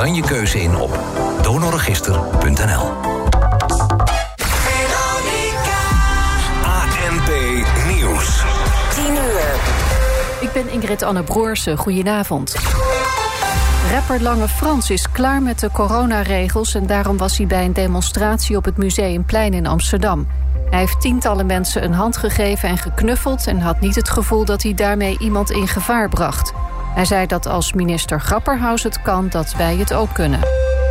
dan je keuze in op donorregister.nl. ANP Nieuws. 10 uur. Ik ben Ingrid Anne Broersen. Goedenavond. Rapper Lange Frans is klaar met de coronaregels... en daarom was hij bij een demonstratie op het Museumplein in Amsterdam. Hij heeft tientallen mensen een hand gegeven en geknuffeld... en had niet het gevoel dat hij daarmee iemand in gevaar bracht. Hij zei dat als minister Grapperhaus het kan, dat wij het ook kunnen.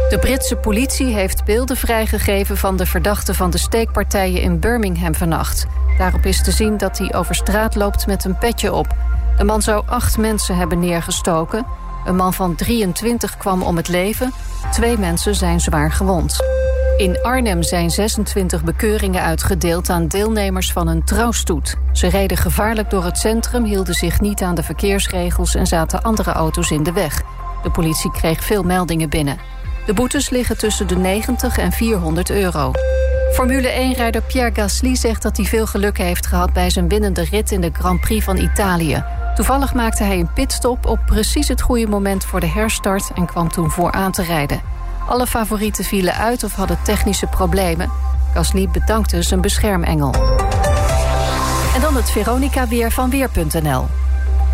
De Britse politie heeft beelden vrijgegeven van de verdachte van de steekpartijen in Birmingham vannacht. Daarop is te zien dat hij over straat loopt met een petje op. De man zou acht mensen hebben neergestoken. Een man van 23 kwam om het leven. Twee mensen zijn zwaar gewond. In Arnhem zijn 26 bekeuringen uitgedeeld aan deelnemers van een trouwstoet. Ze reden gevaarlijk door het centrum, hielden zich niet aan de verkeersregels... en zaten andere auto's in de weg. De politie kreeg veel meldingen binnen. De boetes liggen tussen de 90 en 400 euro. Formule 1-rijder Pierre Gasly zegt dat hij veel geluk heeft gehad... bij zijn winnende rit in de Grand Prix van Italië. Toevallig maakte hij een pitstop op precies het goede moment voor de herstart... en kwam toen vooraan te rijden. Alle favorieten vielen uit of hadden technische problemen. Gasly bedankte zijn beschermengel. En dan het Veronica-weer van Weer.nl.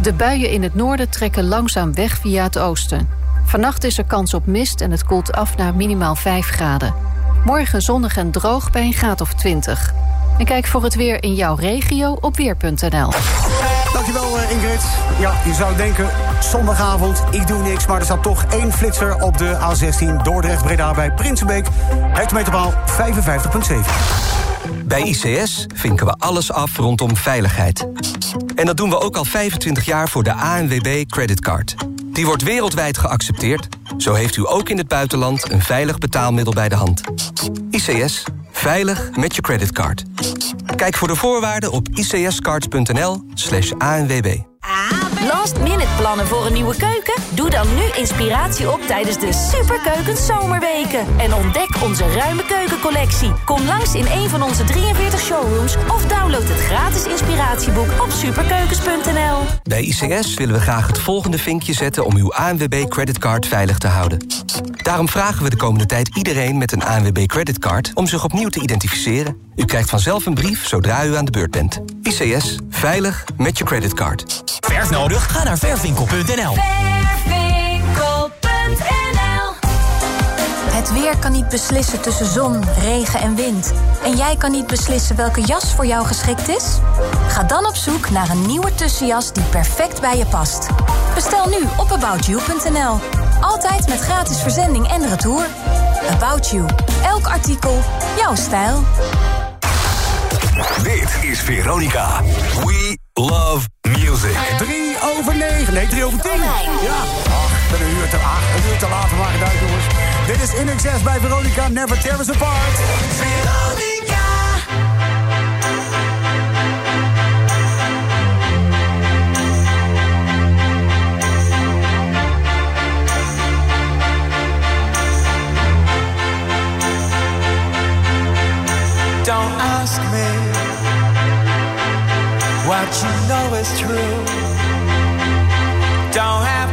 De buien in het noorden trekken langzaam weg via het oosten. Vannacht is er kans op mist en het koelt af naar minimaal 5 graden. Morgen zonnig en droog bij een graad of 20. En kijk voor het weer in jouw regio op Weer.nl. Dankjewel eh, Ingrid. Ja, je zou denken, zondagavond, ik doe niks... maar er staat toch één flitser op de A16 Dordrecht-Breda bij Prinsenbeek. Hectometerpaal 55,7. Bij ICS vinken we alles af rondom veiligheid. En dat doen we ook al 25 jaar voor de ANWB Creditcard. Die wordt wereldwijd geaccepteerd. Zo heeft u ook in het buitenland een veilig betaalmiddel bij de hand. ICS. Veilig met je creditcard. Kijk voor de voorwaarden op icscards.nl slash ANWB. Last minute plannen voor een nieuwe keuken? Doe dan nu inspiratie op tijdens de Superkeukens Zomerweken. En ontdek onze ruime keukencollectie. Kom langs in een van onze 43 showrooms... of download het gratis inspiratieboek op superkeukens.nl. Bij ICS willen we graag het volgende vinkje zetten... om uw ANWB creditcard veilig te houden. Daarom vragen we de komende tijd iedereen met een ANWB creditcard... om zich opnieuw te identificeren. U krijgt vanzelf een brief zodra u aan de beurt bent. ICS. Veilig met je creditcard. Verf nodig? Ga naar verfwinkel.nl. Het weer kan niet beslissen tussen zon, regen en wind. En jij kan niet beslissen welke jas voor jou geschikt is? Ga dan op zoek naar een nieuwe tussenjas die perfect bij je past. Bestel nu op aboutyou.nl. Altijd met gratis verzending en retour. About You. Elk artikel, jouw stijl. Dit is Veronica. We love music. 3 over 9. Nee, 3 over 10. Ja. Ach, een uur te, ach, een uur te laat. We maken het uit, jongens. Dit is In Excess bij Veronica. Never tear us apart. Veronica. Don't ask me what you know is true. Don't have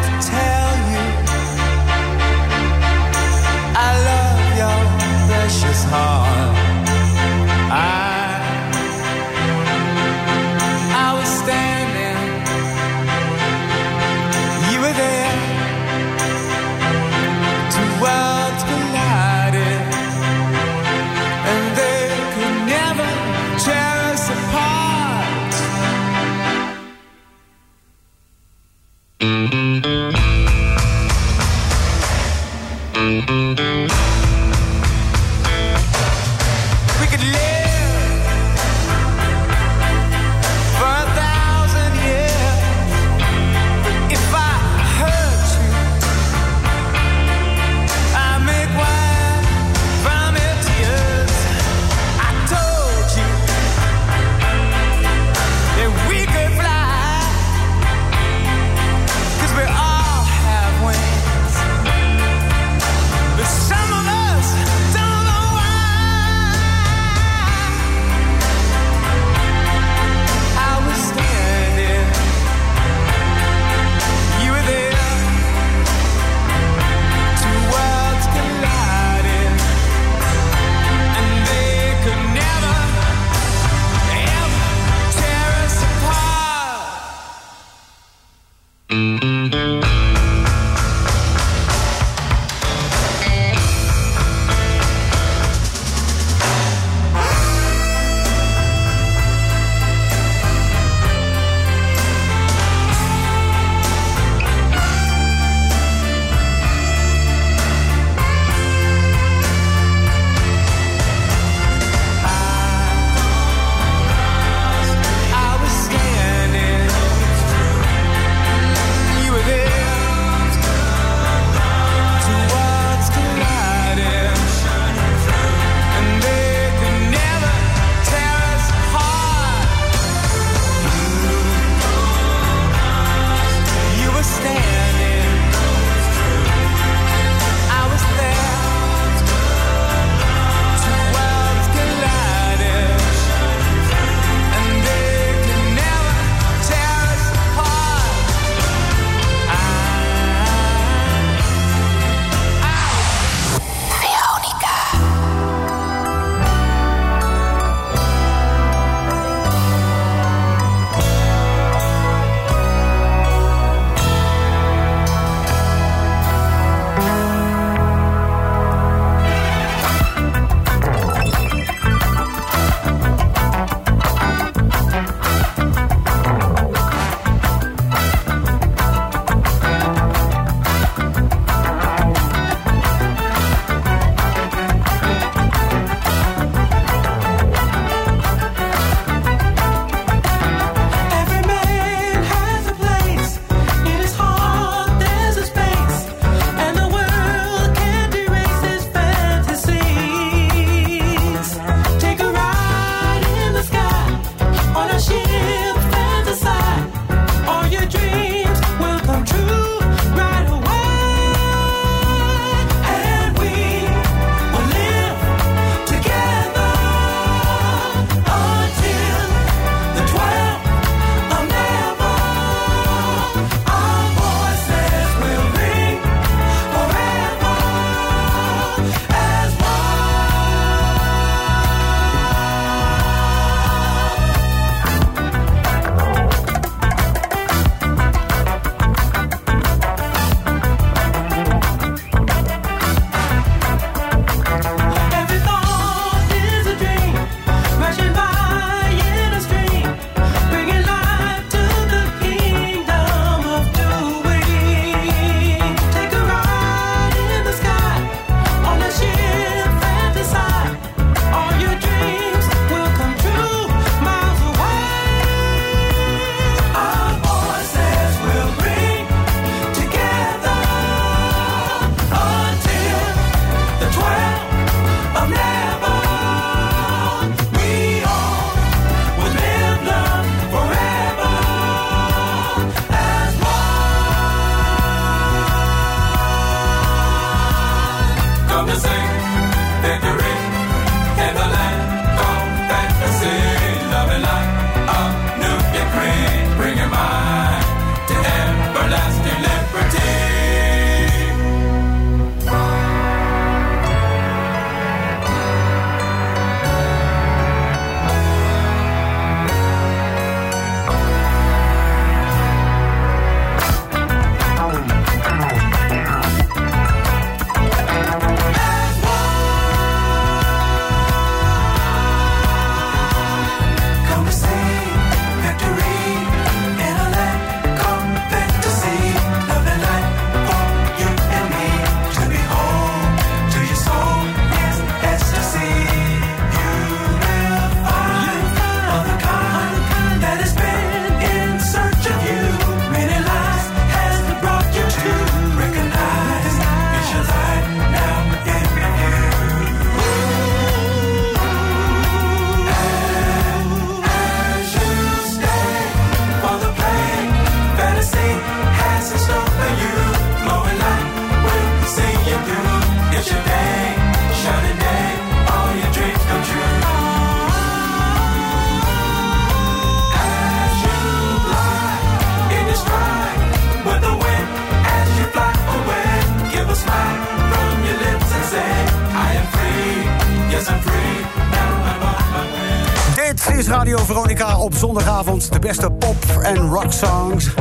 de beste pop- en rock-songs.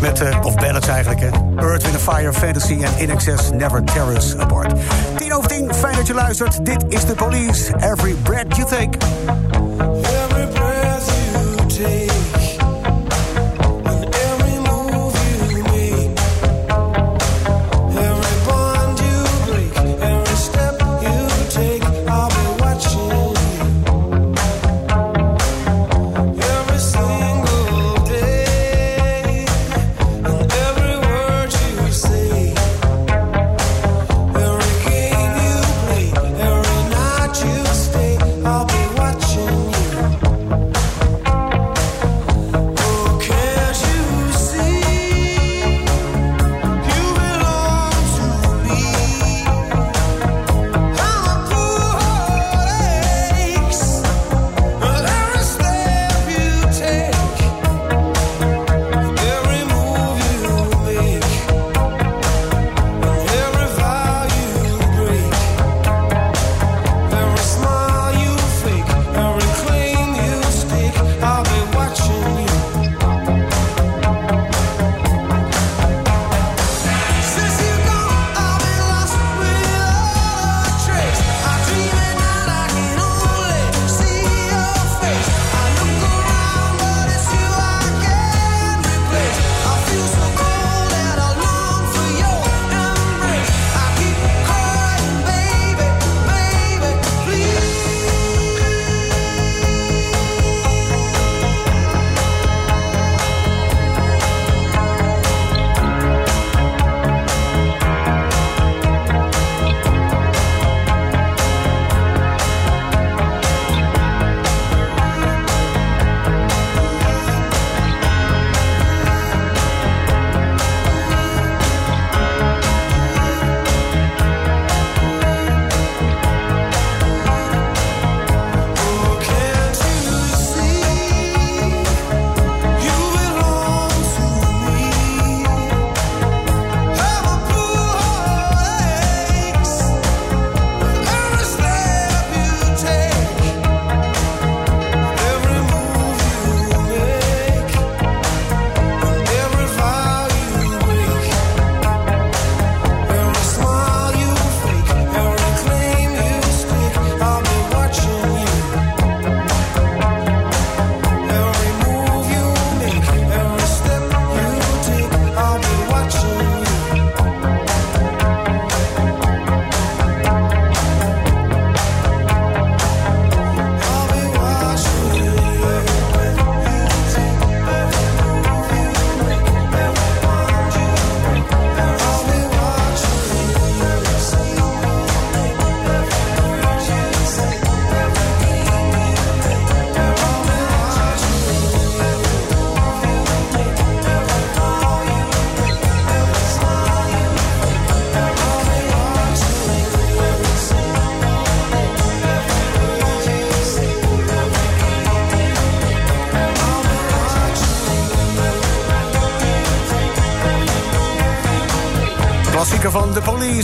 Met, eh, of ballads eigenlijk, Earth in Wind Fire, Fantasy en In Excess Never Tear Apart. 10 over 10, fijn dat je luistert. Dit is de police. Every breath you take. Every breath you take.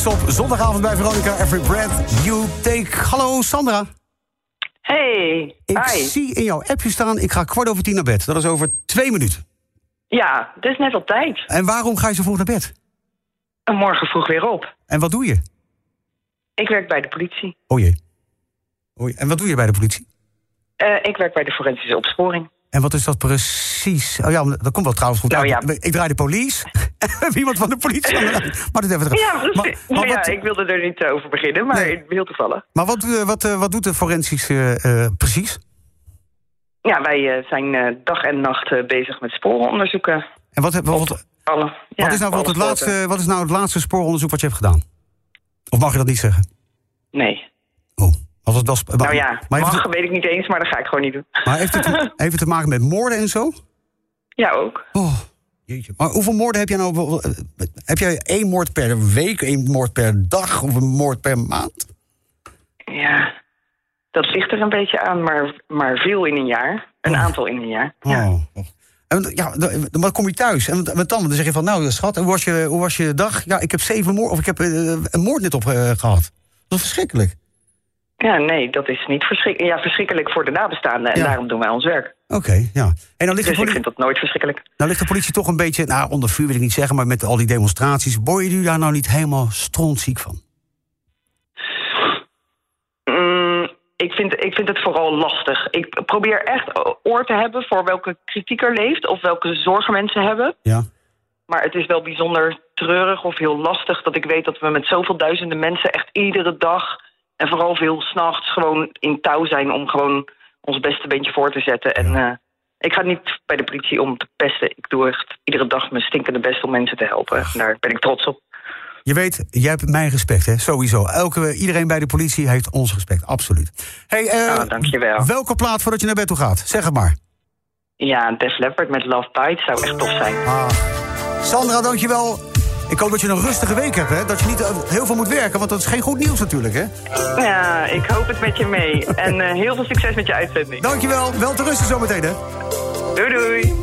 Police op zondagavond bij Veronica. Every breath you take. Hallo Sandra. Hey, Ik hi. zie in jouw appje staan, ik ga kwart over tien naar bed. Dat is over twee minuten. Ja, het is net op tijd. En waarom ga je zo vroeg naar bed? En morgen vroeg weer op. En wat doe je? Ik werk bij de politie. Oh jee. Oh jee. En wat doe je bij de politie? Eh, ik werk bij de forensische opsporing. En wat is dat precies? Oh ja, dat komt wel trouwens goed Nou uit. ja. Ik draai de police. Iemand van de politie. maar dit even Ja, precies. maar, maar, nou ja, wat, ik wilde er niet eh, over beginnen, maar Nee. heel toevallig. maar wat, eh, wat, eh, wat doet de forensische eh, precies? Ja, wij zijn dag en nacht bezig met sporenonderzoeken. En wat, wat, Alle, wat, ja, is nou alle bijvoorbeeld het soorten. laatste, wat is nou het laatste spooronderzoek wat je hebt gedaan? Of mag je dat niet zeggen? Nee. Oh, was het wel sp- Nou ja, maar, mag het, weet ik niet eens, maar dat ga ik gewoon niet doen. maar heeft, het, heeft het te maken met moorden en zo? Ja, ook. Oh, jeetje. Maar hoeveel moorden heb jij nou? eh, Heb jij één moord per week, één moord per dag of een moord per maand? Ja, dat ligt er een beetje aan, maar, maar veel in een jaar. Een aantal in een jaar. Ja. Oh. En, ja, dan kom je thuis en wat dan? Dan zeg je van, nou schat, hoe was je, hoe was je dag? Ja, ik heb zeven moord, of ik heb eh, een moord net op eh, gehad. Dat is verschrikkelijk. Ja, nee, dat is niet verschrikkelijk. Ja, verschrikkelijk voor de nabestaanden. En Ja. daarom doen wij ons werk. Oké, ja. En dan ligt, Dus de ik politie, vind dat nooit verschrikkelijk. nou ligt de politie toch een beetje, nou onder vuur wil ik niet zeggen, maar met al die demonstraties, word je daar nou niet helemaal strontziek van? Mm, ik, vind, ik vind het vooral lastig. Ik probeer echt oor te hebben voor welke kritiek er leeft... of welke zorgen mensen hebben. Ja. Maar het is wel bijzonder treurig of heel lastig... dat ik weet dat we met zoveel duizenden mensen echt iedere dag... en vooral veel s'nachts gewoon in touw zijn... om gewoon ons beste beentje voor te zetten. En eh, ik ga niet bij de politie om te pesten. Ik doe echt iedere dag mijn stinkende best om mensen te helpen. En daar ben ik trots op. Je weet, jij hebt mijn respect, hè? Sowieso. Elke, iedereen bij de politie heeft ons respect, absoluut. Hey, Ah, dankjewel. welke plaat voordat je naar bed toe gaat? Zeg het maar. Ja, Def Leppard met Love Bites zou echt tof zijn. Ah. Sandra, dankjewel. Ik hoop dat je een rustige week hebt, hè? Dat je niet eh, heel veel moet werken, want dat is geen goed nieuws natuurlijk, hè? Ja, ik hoop het met je mee. En eh, heel veel succes met je uitzending. Dankjewel. Wel te rusten zometeen, hè? Doei doei.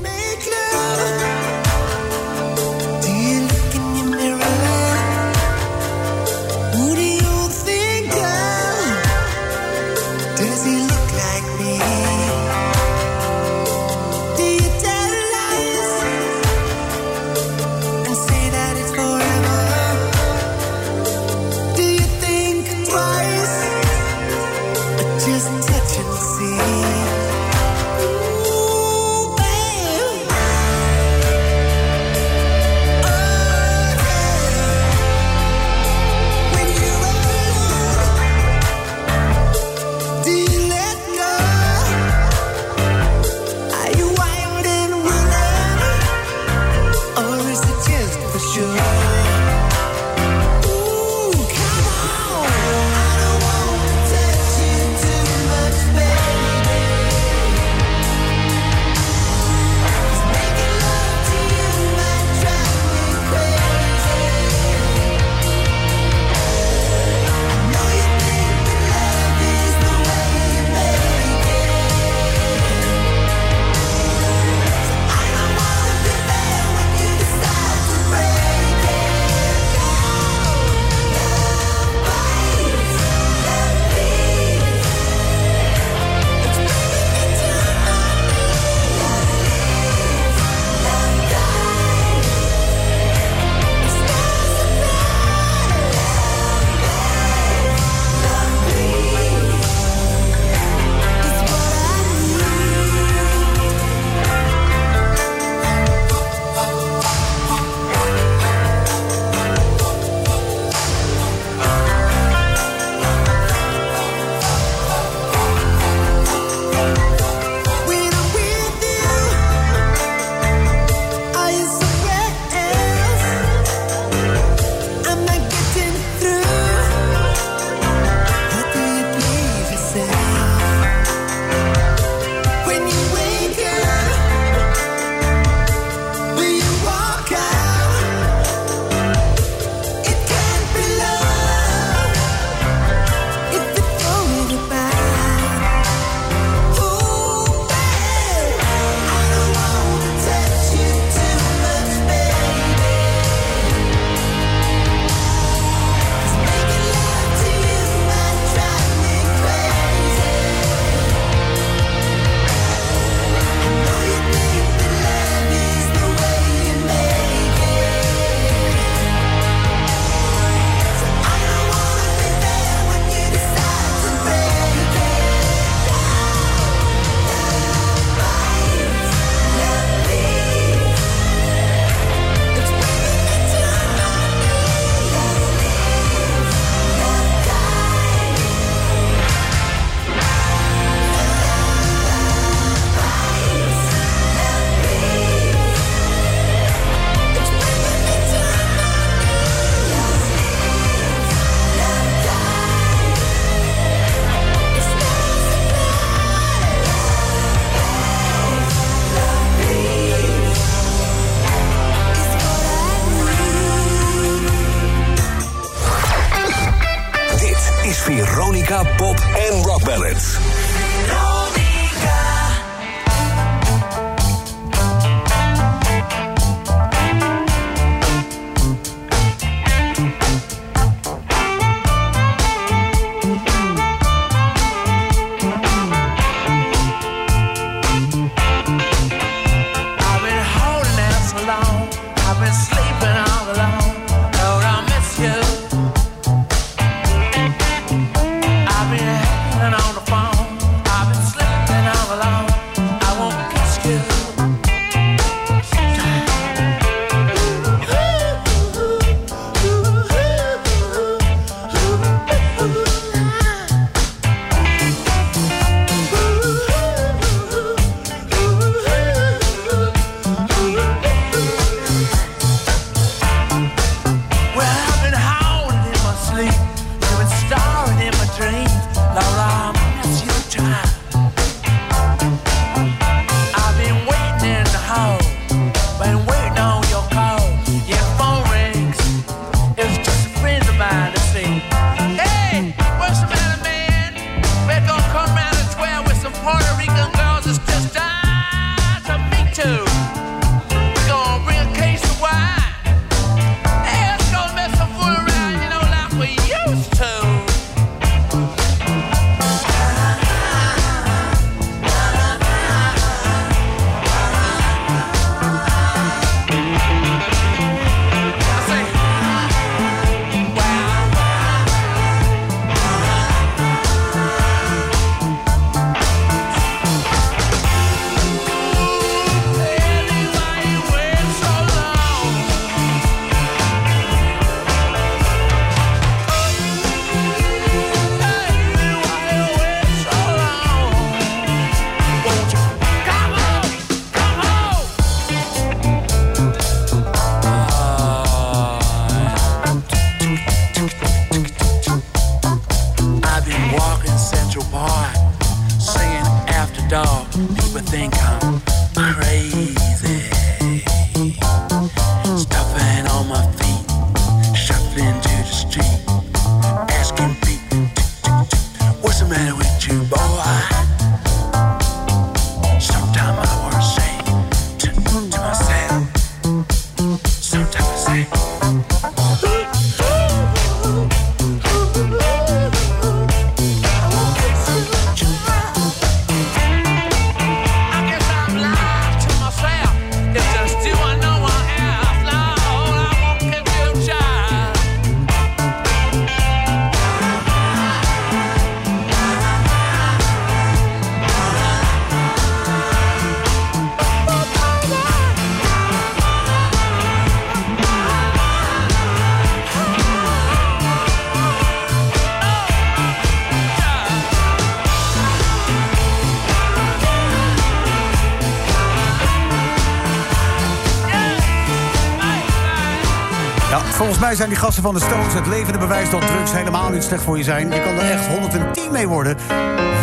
die gasten van de Stones het levende bewijs dat drugs helemaal niet slecht voor je zijn. Je kan er echt 110 mee worden.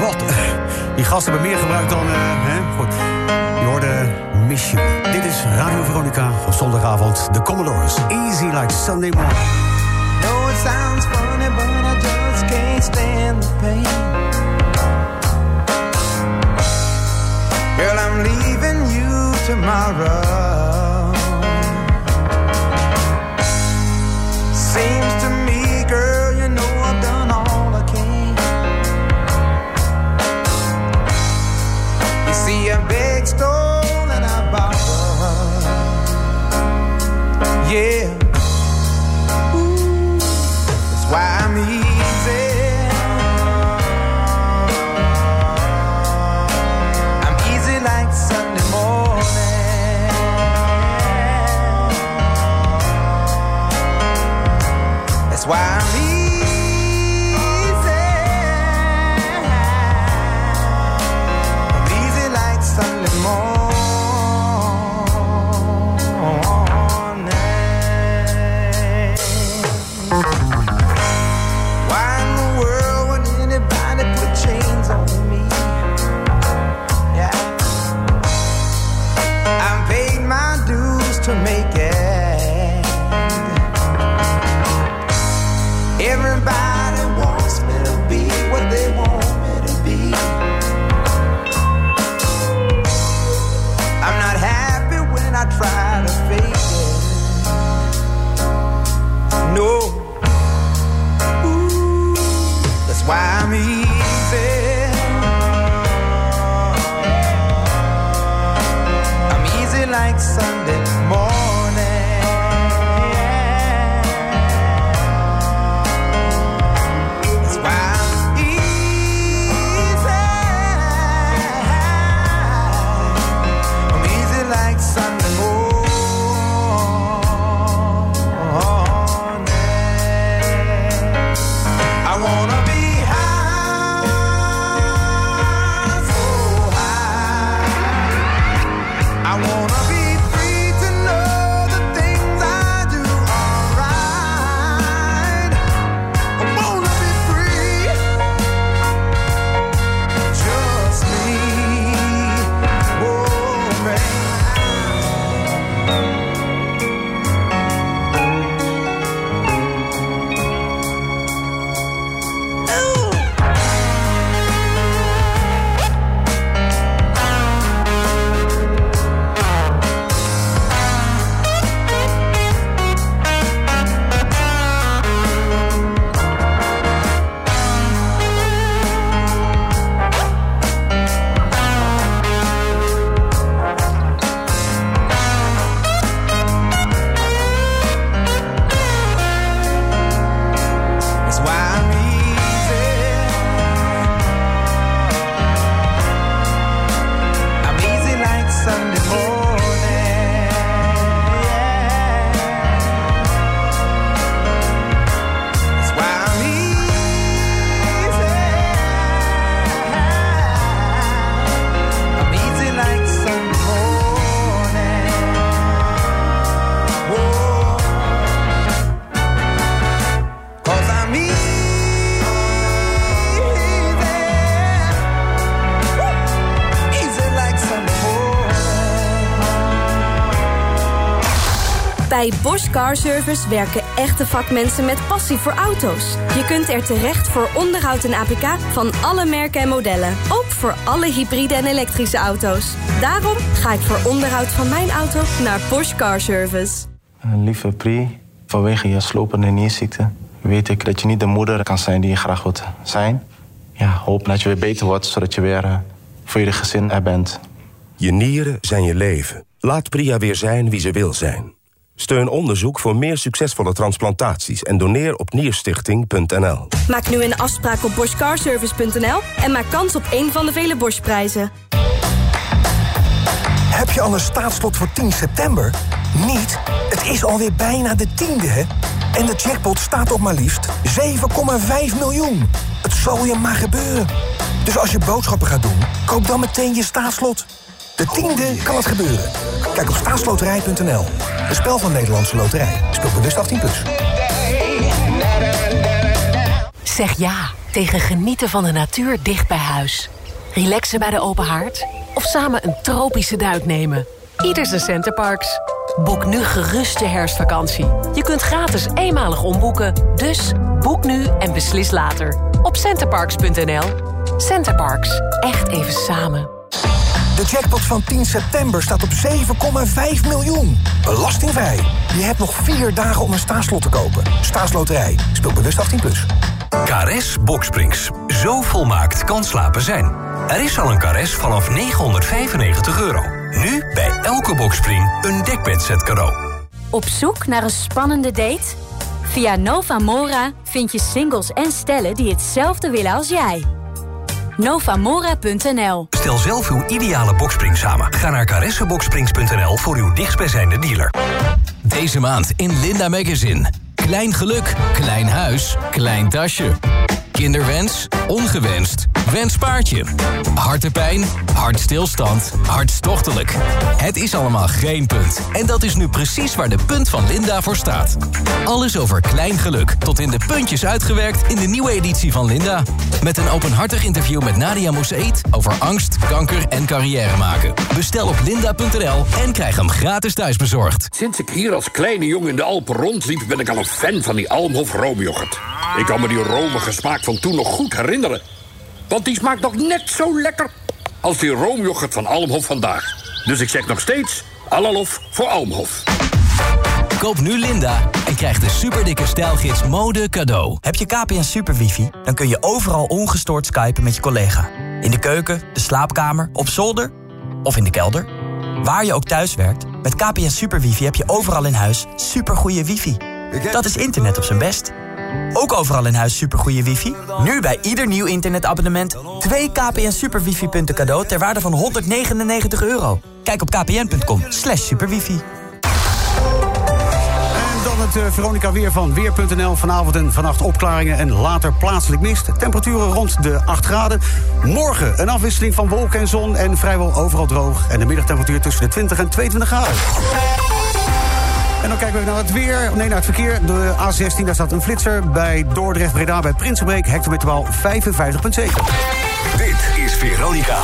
Wat? Die gasten hebben meer gebruikt dan... Uh, hè? Goed. Je hoorde eh, Mission. Dit is Radio Veronica op zondagavond. De Commodores. Easy like Sunday morning. No, it sounds funny, but I just can't stand the pain. Girl, I'm leaving you tomorrow. Bosch Car Service werken echte vakmensen met passie voor auto's. Je kunt er terecht voor onderhoud en APK van alle merken en modellen. Ook voor alle hybride en elektrische auto's. Daarom ga ik voor onderhoud van mijn auto naar Bosch Car Service. Lieve Pri, vanwege je slopende nierziekte weet ik dat je niet de moeder kan zijn die je graag wilt zijn. Ja, hoop dat je weer beter wordt, zodat je weer eh, voor je gezin er bent. Je nieren zijn je leven. Laat Priya weer zijn wie ze wil zijn. Steun onderzoek voor meer succesvolle transplantaties en doneer op nierstichting.nl. Maak nu een afspraak op boschcarservice.nl en maak kans op een van de vele Bosch-prijzen. Heb je al een staatslot voor 10 september? Niet? Het is alweer bijna de tiende, hè? En de jackpot staat op maar liefst 7,5 miljoen. Het zal je maar gebeuren. Dus als je boodschappen gaat doen, koop dan meteen je staatslot. De tiende kan het gebeuren. Kijk op staatsloterij.nl. Een spel van Nederlandse Loterij. Speel bewust 18+. Plus. Zeg ja tegen genieten van de natuur dicht bij huis. Relaxen bij de open haard of samen een tropische duik nemen. Ieder zijn Centerparks. Boek nu gerust je herfstvakantie. Je kunt gratis eenmalig omboeken. Dus boek nu en beslis later. Op centerparks.nl. Centerparks. Echt even samen. De jackpot van 10 september staat op 7,5 miljoen. Belastingvrij. Je hebt nog vier dagen om een staatslot te kopen. Staatsloterij. Speel bewust 18+. Plus. Caress Boxsprings. Zo volmaakt kan slapen zijn. Er is al een Caress vanaf 995 euro. Nu bij elke boxspring een dekbedset cadeau. Op zoek naar een spannende date? Via Novamora vind je singles en stellen die hetzelfde willen als jij. Novamora.nl Stel zelf uw ideale boxspring samen. Ga naar caresseboxsprings.nl voor uw dichtstbijzijnde dealer. Deze maand in Linda Magazine. Klein geluk, klein huis, klein tasje. Kinderwens, ongewenst, wenspaardje. Hartepijn, hartstilstand, hartstochtelijk. Het is allemaal geen punt. En dat is nu precies waar de punt van Linda voor staat. Alles over klein geluk, tot in de puntjes uitgewerkt in de nieuwe editie van Linda. Met een openhartig interview met Nadia Moussaïd over angst, kanker en carrière maken. Bestel op linda.nl en krijg hem gratis thuisbezorgd. Sinds ik hier als kleine jongen in de Alpen rondliep... ben ik al een fan van die Almhof roomyoghurt. Ik kan me die romige smaak van toen nog goed herinneren. Want die smaakt nog net zo lekker als die roomyoghurt van Almhof vandaag. Dus ik zeg nog steeds, Alalof voor Almhof. Koop nu Linda en krijg de superdikke stijlgids mode cadeau. Heb je KPN Super Wifi? Dan kun je overal ongestoord skypen met je collega. In de keuken, de slaapkamer, op zolder of in de kelder. Waar je ook thuis werkt, met KPN Super Wifi heb je overal in huis supergoeie wifi. Dat is internet op zijn best. Ook overal in huis supergoeie wifi? Nu bij ieder nieuw internetabonnement... twee KPN Super Wifi punten cadeau ter waarde van 199 euro. Kijk op kpn.com slash superwifi. En dan het eh, Veronica Weer van Weer.nl. Vanavond en vannacht opklaringen en later plaatselijk mist. Temperaturen rond de 8 graden. Morgen een afwisseling van wolken en zon en vrijwel overal droog. En de middagtemperatuur tussen de 20 en 22 graden. En dan kijken we naar het weer. Nee, naar het verkeer. De A16, daar staat een flitser. Bij Dordrecht-Breda bij Prinsenbeek. Hectometerpaal 55,7. Dit is Veronica.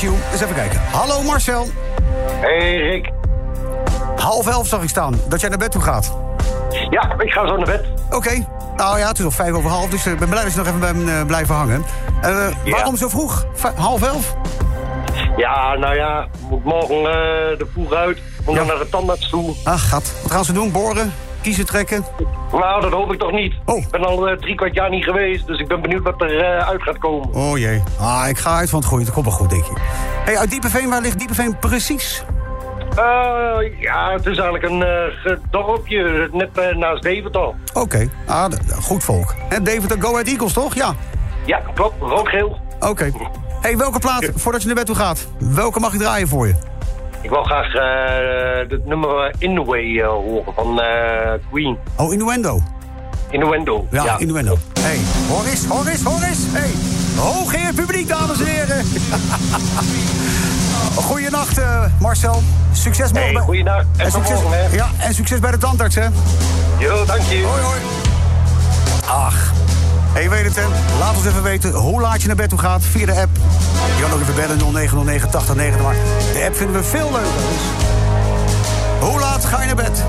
You. Eens even kijken. Hallo Marcel. Hey Rick. Half elf zag ik staan, dat jij naar bed toe gaat. Ja, ik ga zo naar bed. Oké. Nou ja, het is nog vijf over half, dus ik ben blij dat je nog even bij me eh, blijven hangen. Eh, Waarom zo vroeg? V- half elf? Ja, nou ja, moet morgen eh de vroeg uit. Moet dan naar de tandarts toe. Ach, gat. Wat gaan ze doen? Boren? Kiezen trekken? Nou, dat hoop ik toch niet. Oh. Ik ben al eh, drie kwart jaar niet geweest, dus ik ben benieuwd wat er eh, uit gaat komen. Oh jee. Ah, ik ga uit van het goede. Dat komt wel goed, denk je. hey, uit Diepeveen, waar ligt Diepeveen precies? Eh, ja, het is eigenlijk een ge- dorpje, net eh, naast Deventer. Oké. Ah, goed volk. En David, Go Ahead Eagles, toch? Ja. Ja, klopt. Rood-geel. Oké. hey, welke plaat, voordat je naar bed toe gaat, welke mag ik draaien voor je? Ik wil graag eh het nummer In The Way horen van eh, Queen. Oh, Innuendo. Innuendo. Ja, Ja, Innuendo. hey, hoor eens, hoor eens, hoor eens. Hey, publiek, dames en heren. Goeienacht, eh Marcel. Succes morgen. Hey, goeienacht. En succes, morgen, hè. Ja, en succes bij de tandarts, hè. Jo, dank je. Hoi, hoi. Ach. Hey, je weet het, hè? Laat ons even weten hoe laat je naar bed toe gaat via de app. Je kan ook even bellen 0909 8090, maar de app vinden we veel leuker. Dus. Hoe laat ga je naar bed?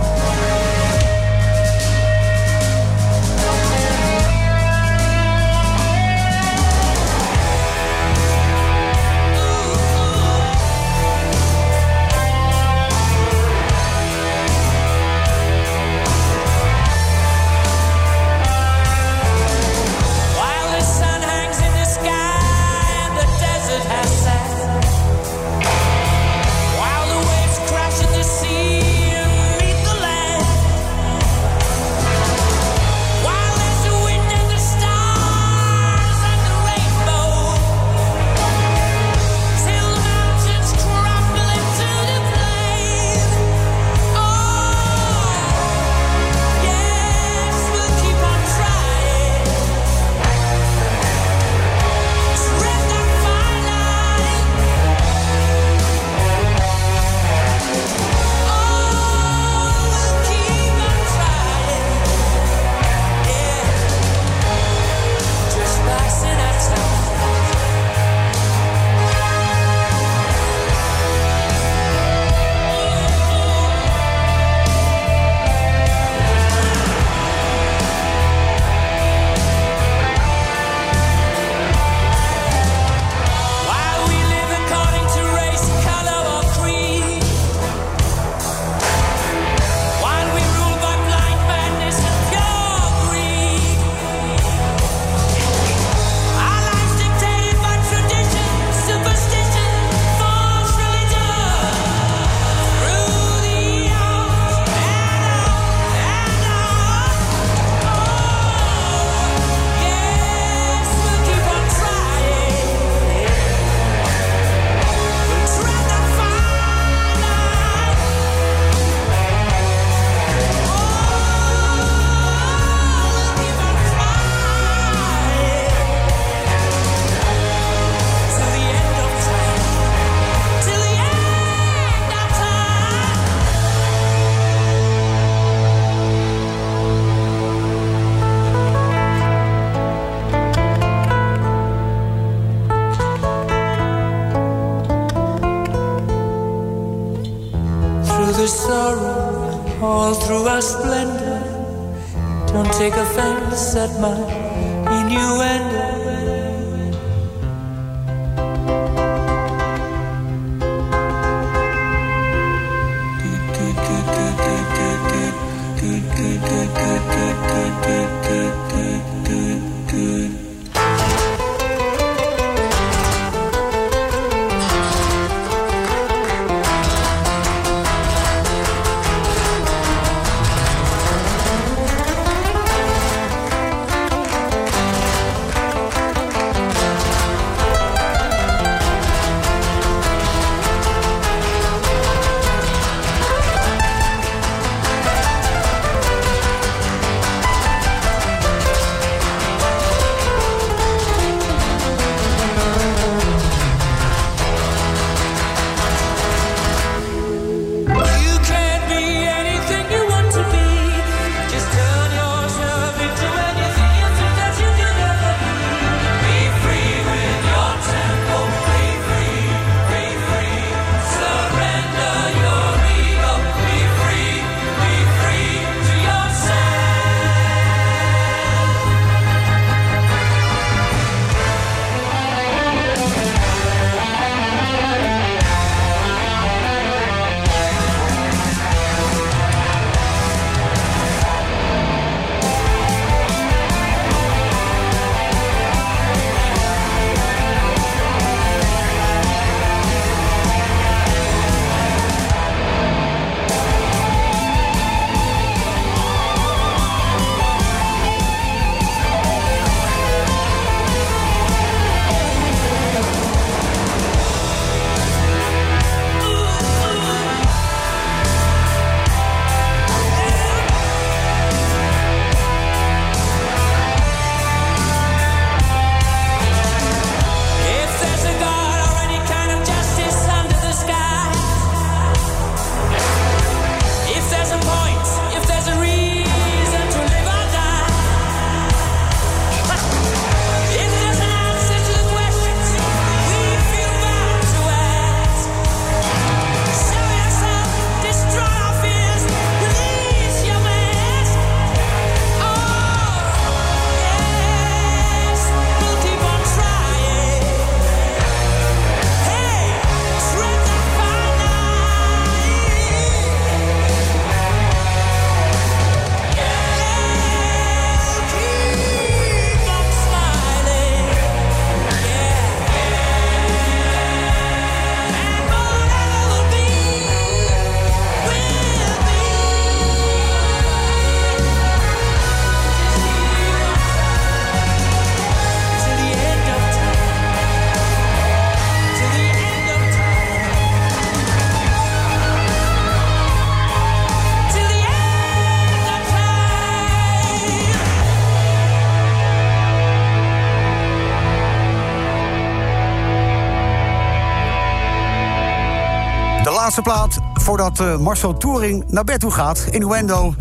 Plaat voordat eh, Marcel Touring naar bed toe gaat. Innuendo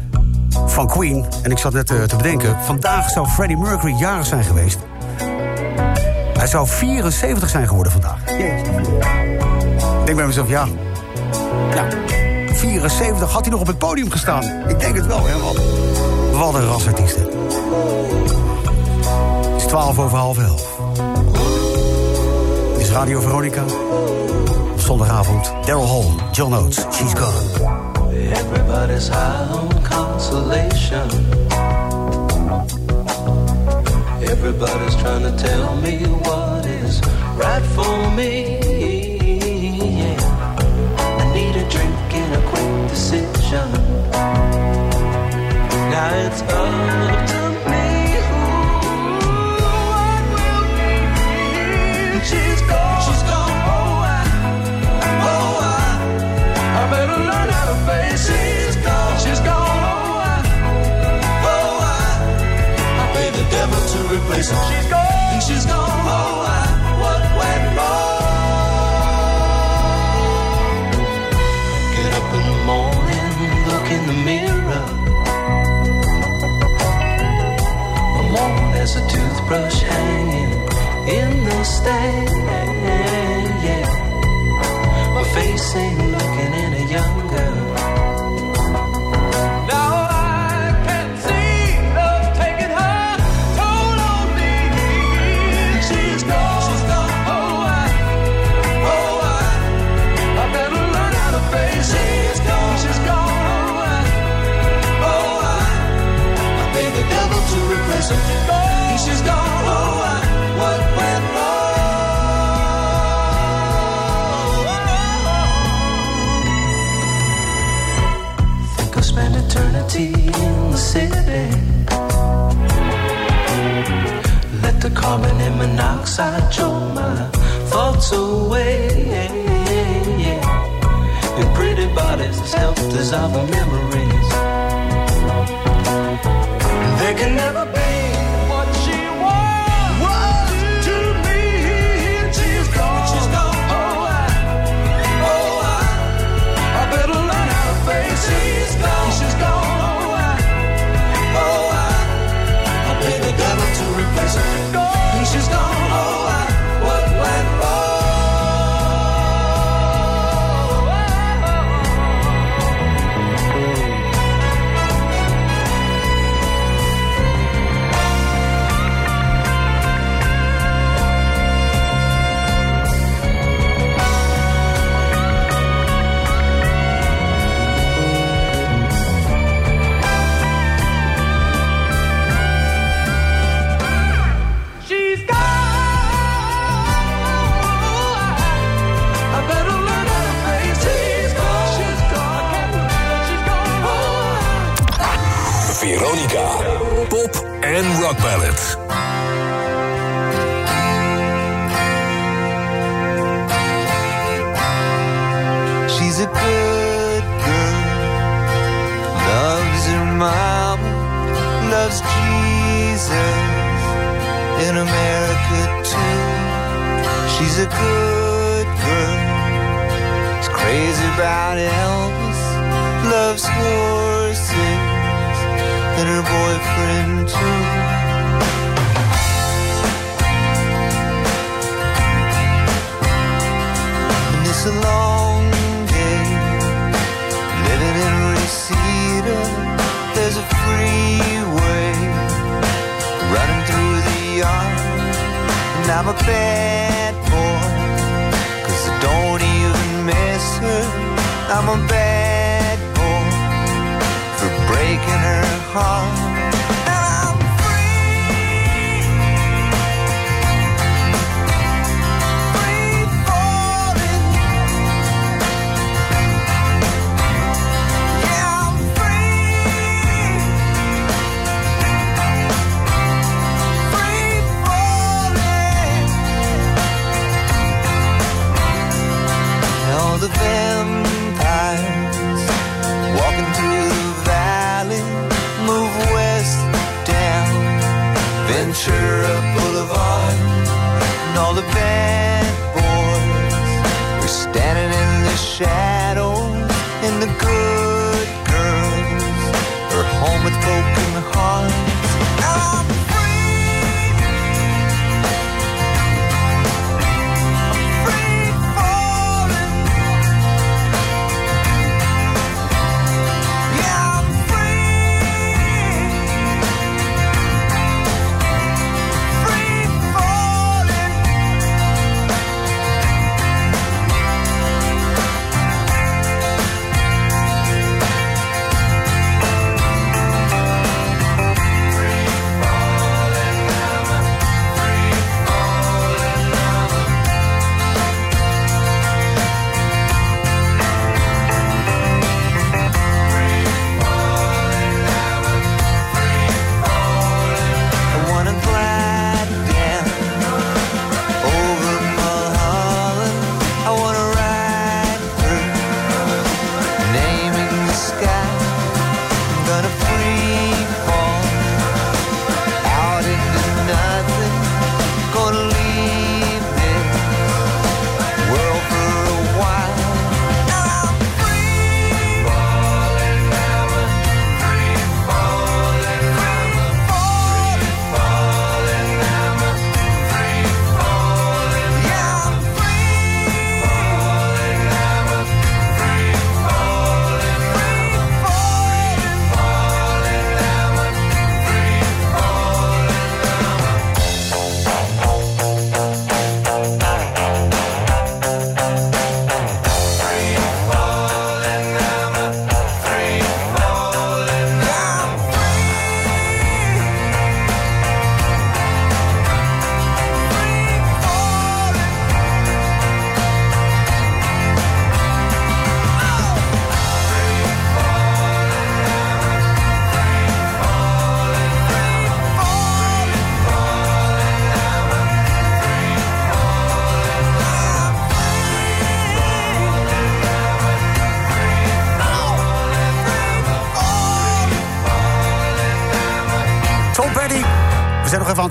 van Queen. En ik zat net eh, te bedenken, vandaag zou Freddie Mercury jarig zijn geweest. Hij zou 74 zijn geworden vandaag. Ik denk bij mezelf, ja. Ja, 74 had hij nog op het podium gestaan. Ik denk het wel, hè. Wat, wat een rasartiest, hè. Het is 12 over half 11. Dit is Radio Veronica. Zondagavond, Daryl Hall, John Oates, She's Gone. Everybody's high on consolation. Everybody's trying to tell me what is right for me. Yeah. I need a drink and a quick decision. Now it's up to me. Ooh, what will be? She's gone. She's gone. She's gone. And she's gone. She's gone oh, I, what went wrong? Get up in the morning, look in the mirror. I'm on as a toothbrush hanging in the stand. Carbon monoxide choke my thoughts away. In pretty bodies dissolve the memories. They can never be all the bad boys. Are standing in the shadow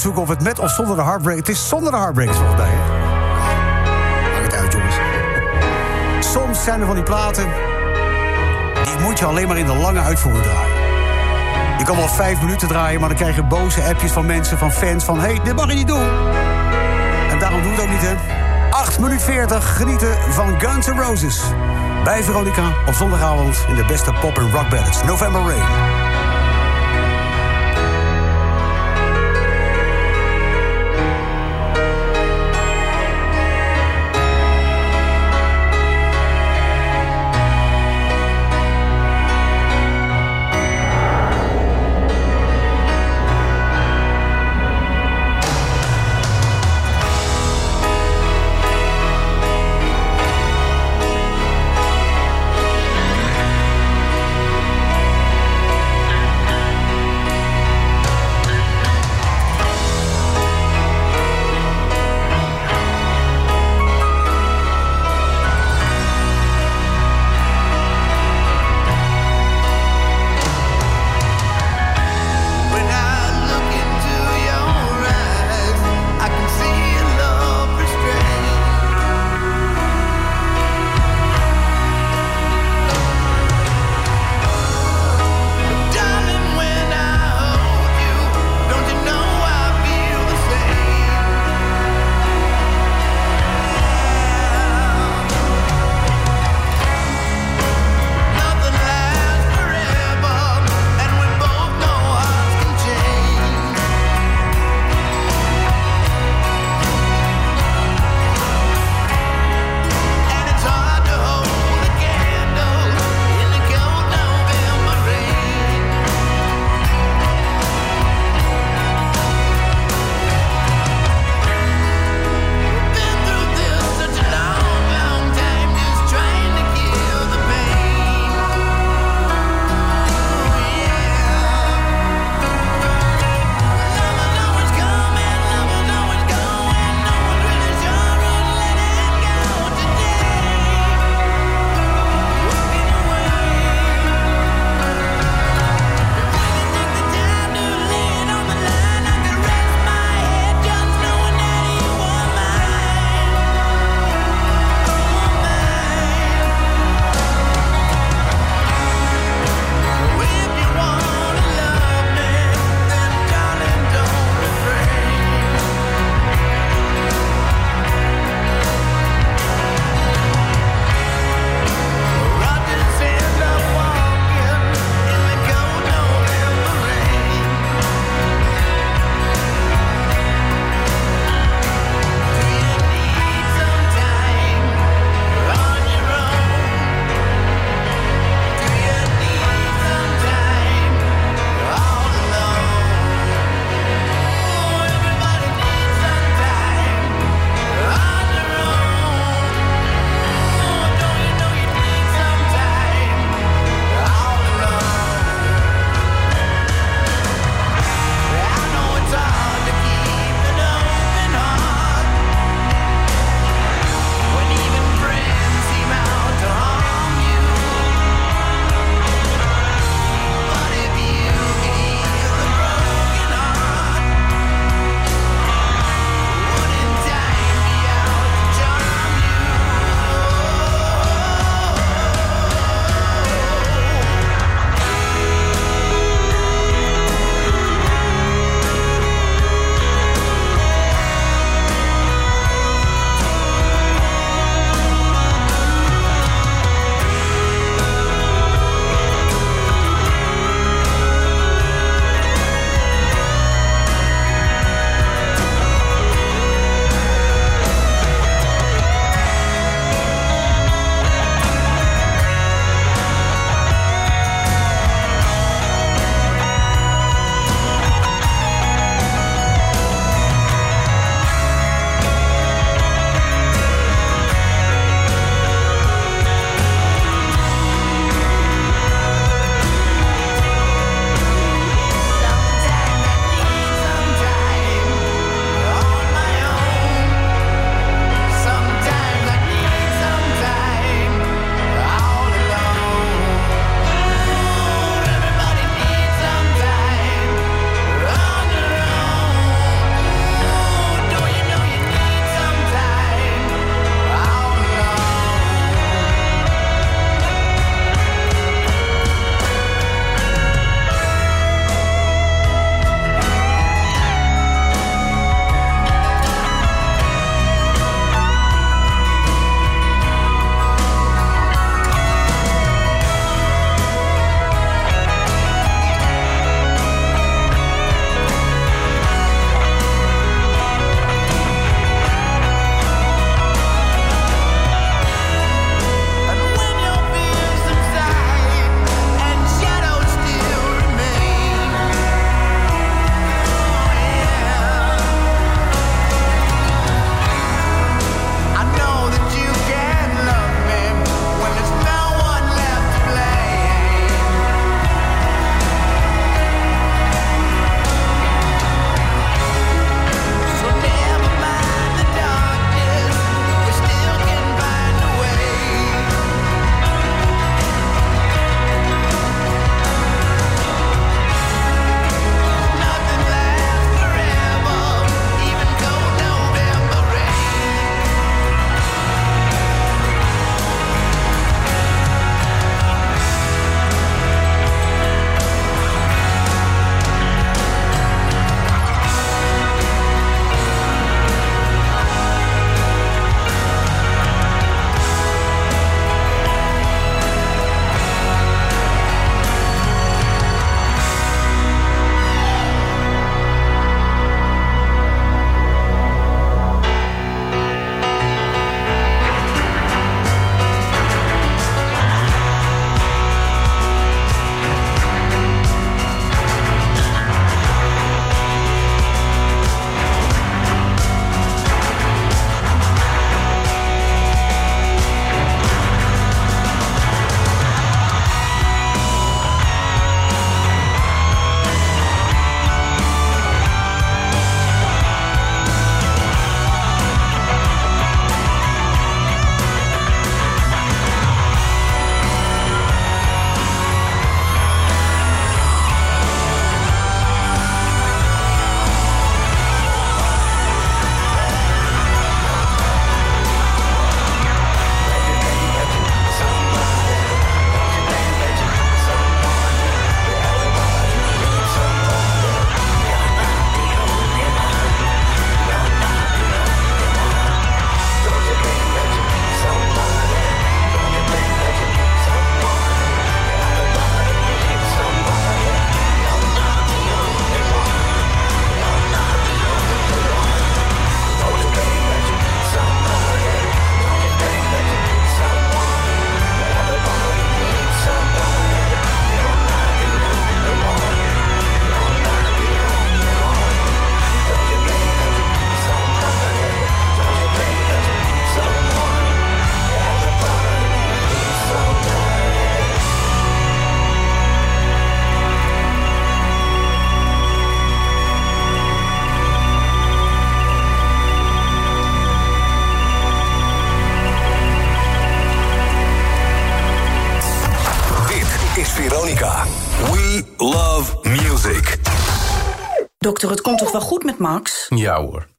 We zijn nog even aan het zoeken of het met of zonder de Heartbreak... Het is zonder de Heartbreakers volgens mij, hè? Maakt het uit, jongens. Soms zijn er van die platen... die moet je alleen maar in de lange uitvoering draaien. Je kan wel vijf minuten draaien, maar dan krijg je boze appjes van mensen, van fans... van, hé, hey, dit mag je niet doen. En daarom doen we het ook niet, hè? 8 minuut 40 genieten van Guns N' Roses. Bij Veronica op zondagavond in de beste pop- en rock ballads. November Rain.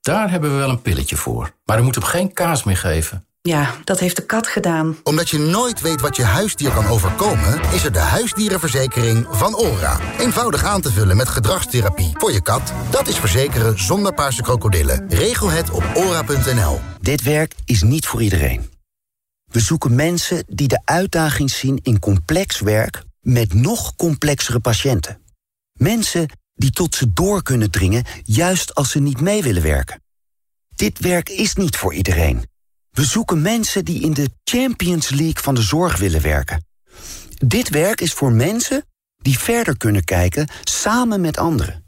Daar hebben we wel een pilletje voor. Maar u moet hem geen kaas meer geven. Ja, dat heeft de kat gedaan. Omdat je nooit weet wat je huisdier kan overkomen... is er de huisdierenverzekering van ORA. Eenvoudig aan te vullen met gedragstherapie voor je kat. Dat is verzekeren zonder paarse krokodillen. Regel het op ora.nl. Dit werk is niet voor iedereen. We zoeken mensen die de uitdaging zien in complex werk... met nog complexere patiënten. Mensen die tot ze door kunnen dringen... juist als ze niet mee willen werken. Dit werk is niet voor iedereen. We zoeken mensen die in de Champions League van de zorg willen werken. Dit werk is voor mensen die verder kunnen kijken samen met anderen.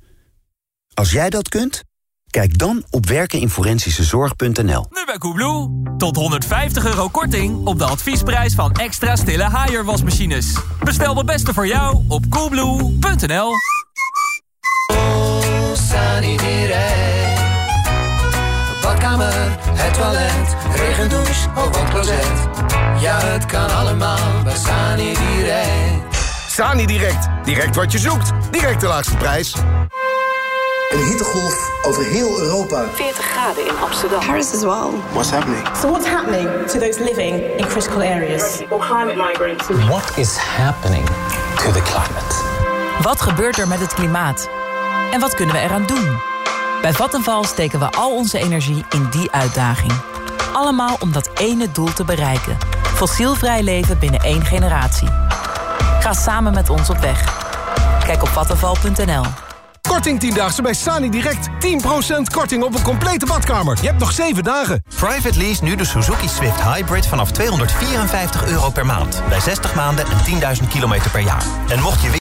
Als jij dat kunt, kijk dan op werkeninforensische.nl. Nu bij Koebloe. Tot 150 euro korting op de adviesprijs van extra stille haier wasmachines. Bestel de beste voor jou op koebloe.nl. Saniteit. Badkamer, het toilet, regendouche of een closet. Ja, het kan allemaal bij Sani Direct. Sani Direct. Direct wat je zoekt. Direct de laagste prijs. Een hittegolf over heel Europa. 40 graden in Amsterdam. Paris as well. What's happening? So what's happening to those living in critical areas? Or climate migrants? What is happening to the climate? Wat gebeurt er met het klimaat? En wat kunnen we eraan doen? Bij Vattenval steken we al onze energie in die uitdaging. Allemaal om dat ene doel te bereiken. Fossielvrij leven binnen één generatie. Ga samen met ons op weg. Kijk op vattenval.nl. Korting 10-daagse bij Sani Direct. 10% korting op een complete badkamer. Je hebt nog 7 dagen. Private lease nu de Suzuki Swift Hybrid vanaf 254 euro per maand. Bij 60 maanden en 10.000 kilometer per jaar. En mocht je